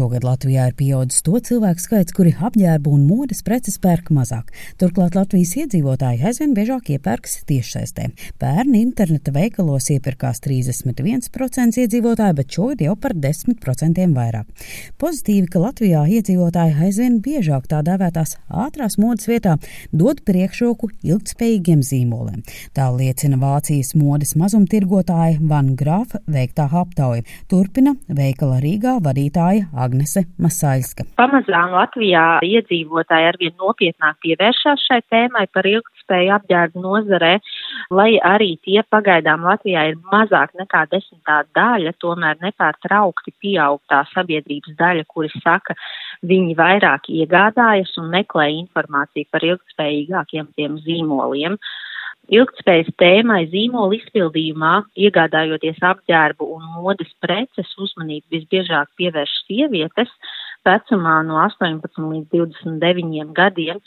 Šogad Latvijā ir pieaudzis to cilvēku skaits, kuri apģērbu un modes preces pērk mazāk. Turklāt Latvijas iedzīvotāji aizvien biežāk iepērkas tiešsaistē. Pērn interneta veikalos iepirkās 31% iedzīvotāji, bet šogad jau par 10% vairāk. Pozitīvi, ka Latvijā iedzīvotāji aizvien biežāk tā dēvētās ātrās modes vietā dod priekšroku ilgtspējīgiem zīmoliem. Tā liecina Vācijas modes mazumtirgotāja Van Grāfa veiktā aptauja. Turpina veikala Rīgā vadītāja Agnese Masaļska. Pamazām Latvijā iedzīvotāji arvien nopietnāk pievēršās šai tēmai par ilgtspēju apģērbu nozarē, lai arī tie pagaidām Latvijā ir mazāk nekā desmitā daļa, tomēr nepārtraukti pieaug tā sabiedrības daļa, kuri saka, viņi vairāk iegādājas un meklē informāciju par ilgtspējīgākiem tiem zīmoliem. Ilgtspējas tēmai zīmola izpildījumā, iegādājoties apģērbu un modes preces, uzmanību visbiežāk pievērš sievietes vecumā no 18 līdz 29 gadiem,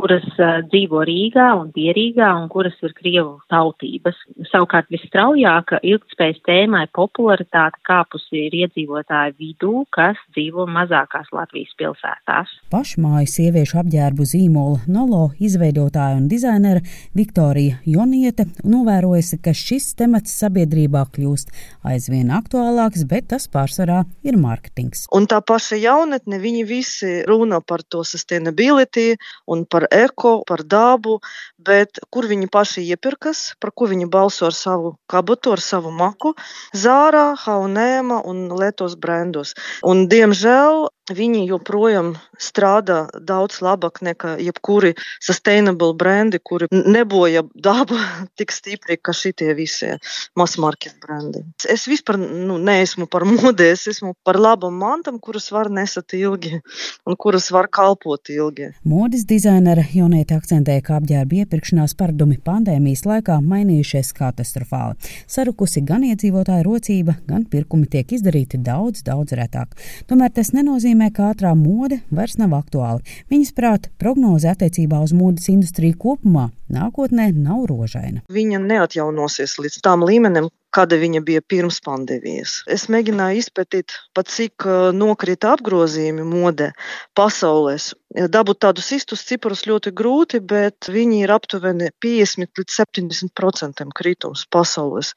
kuras dzīvo Rīgā un Pierīgā un kuras ir Krievu tautības. Savukārt visstraujāk ilgtspējas tēmai popularitāte kāpusi ir iedzīvotāju vidū, kas dzīvo mazākās Latvijas pilsētās. Pašmāju sieviešu apģērbu zīmola Nolo izveidotāja un dizainere Viktorija Joniete novērojusi, ka šis temats sabiedrībā kļūst aizvien aktuālāks, bet tas pārsvarā ir mārketings. Un tā paša jaunatne, viņi visi runā par to sustainability un par eko, par dabu, bet kur viņi paši iepirkas, par ko viņi balso ar savu kabatu, ar savu maku - Zārā, Haunēma un Lietos brendos. Un, diemžēl, viņi joprojām strādā daudz labāk nekā jebkuri sustainable brendi, kuri neboja dabu tik stipri, kā šitie visi mass market brendi. Es vispār nu, neesmu par modi, es esmu par labam mantam, kuras var nesat ilgi un kuras var kalpot ilgi. Modes dizainere Jonēta akcentēja, ka apģērba iepirkšanās paradumi pandēmijas laikā mainījušies katastrofāli. Sarukusi gan iedzīvotāja rocība, gan pirkumi tiek izdarīti daudz, daudz retāk. Tomēr tas nenozīmē, nozīmē, ka ātrā mode vairs nav aktuāla. Viņas prāt, prognoze attiecībā uz modes industriju kopumā nākotnē nav rožaina. Viņa neatjaunosies līdz tām līmenim, kāda viņa bija pirms pandēmijas. Es mēģināju izpētīt, pat cik nokrita apgrozījumi modē pasaulēs. Dabūt tādus īstus ciprus ļoti grūti, bet viņi ir aptuveni 50 līdz 70% kritums pasaulēs.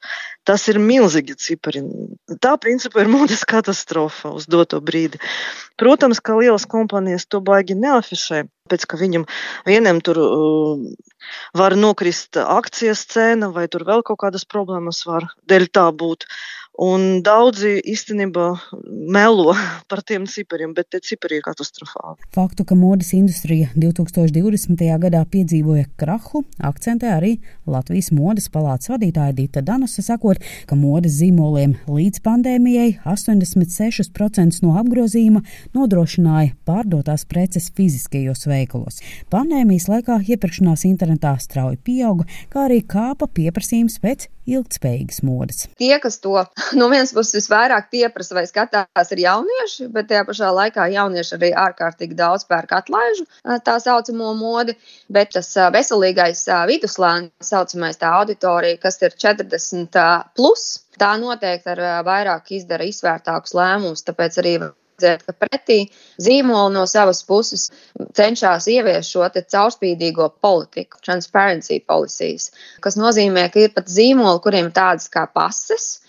Tas ir milzīgi cipari. Tā principā ir modes katastrofa uz doto brīdi. Protams, ka lielas kompānijas to baigi neafišē. Pēc ka viņam vienam tur uh, var nokrist akcijas cena, vai tur vēl kaut kādas problēmas var dēļ tā būt. Un daudzi īstenībā melo par tiem cipariem, bet tie cipari ir katastrofāli. Faktu, ka modes industrija 2020. gadā piedzīvoja krahu, akcentē arī Latvijas modes palātas vadītāja Dita Danusa, sakot, ka modes zīmoliem līdz pandēmijai 86% no apgrozījuma nodrošināja pārdotās preces fiziskajos veikalos. Pandēmijas laikā iepirkšanās internetā strauji pieauga, kā arī kāpa pieprasījums pēc ilgtspējīgas modes. Tie, kas to no vienas puses visvairāk pieprasa vai skatās, ir jaunieši, bet tajā pašā laikā jaunieši arī ārkārtīgi daudz pērk atlaižu tā saucamo modi, bet tas veselīgais viduslēns, saucamais tā auditorija, kas ir 40 plus, tā noteikti ar vairāk izdara izvērtākus lēmumus, tāpēc arī redzēt, ka pretī zīmola no savas puses cenšas ieviest šo caurspīdīgo politiku, transparency policies, kas nozīmē, ka ir pat zīmoli, kuriem ir tādas kā pases,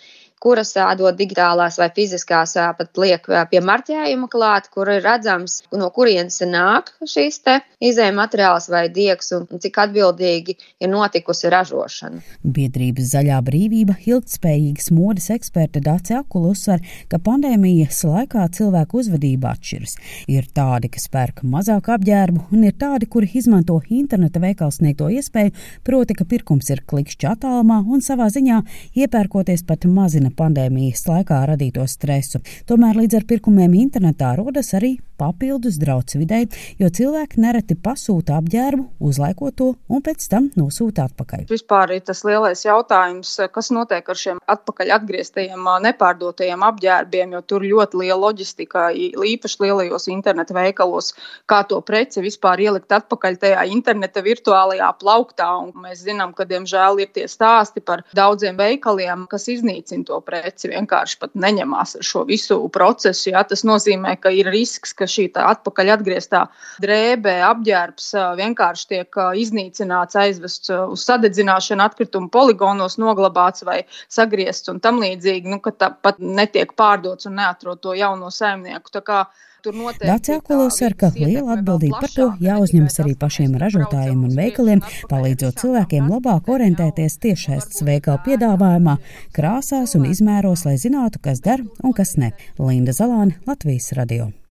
kuras dod digitālās vai fiziskās, pat liek pie marķējuma klāt, kur ir redzams, no kurienes nāk šīs izējuma materiāls vai diegs un cik atbildīgi ir notikusi ražošana. Biedrības zaļā brīvība ilgtspējīgas modes eksperte Dāce Akula uzsver, ka pandēmijas laikā cilvēku uzvedība atšķiras. Ir tādi, kas pērk mazāk apģērbu, un ir tādi, kuri izmanto interneta veikals sniegto iespēju, proti, ka pirkums ir klikšķi attālumā un savā ziņā iepērkoties pat mazina pandēmijas laikā radīto stresu. Tomēr līdz ar pirkumiem internetā rodas arī papildus drauds videi, jo cilvēki nereti pasūta apģērbu, uzlaiko to un pēc tam nosūta atpakaļ. Vispār ir tas lielais jautājums, kas notiek ar šiem atpakaļ atgrieztajiem nepārdotajiem apģērbiem, jo tur ļoti liela loģistika, īpaši lielajos interneta veikalos, kā to preci vispār ielikt atpakaļ tajā interneta virtuālajā plauktā. Un mēs zinām, ka diemžēl ir tie stāsti par daudziem veikaliem, kas iznīcina to preci vienkārši pat neņemās ar šo visu procesu. Jā. Tas nozīmē, ka ir risks, ka šī atpakaļ atgrieztā drēbē apģērbs vienkārši tiek iznīcināts, aizvests uz sadedzināšanu, atkritumu poligonos noglabāts vai sagriezts un tam līdzīgi, nu, ka tāpat netiek pārdots un neatrod to jauno saimnieku. Dācijā Kolo sar, ka liela atbildība par to jāuzņemas arī pašiem ražotājiem un veikaliem, palīdzot cilvēkiem labāk orientēties tiešsaistes veikalu piedāvājumā, krāsās un izmēros, lai zinātu, kas der un kas ne. Linda Zalāne, Latvijas radio.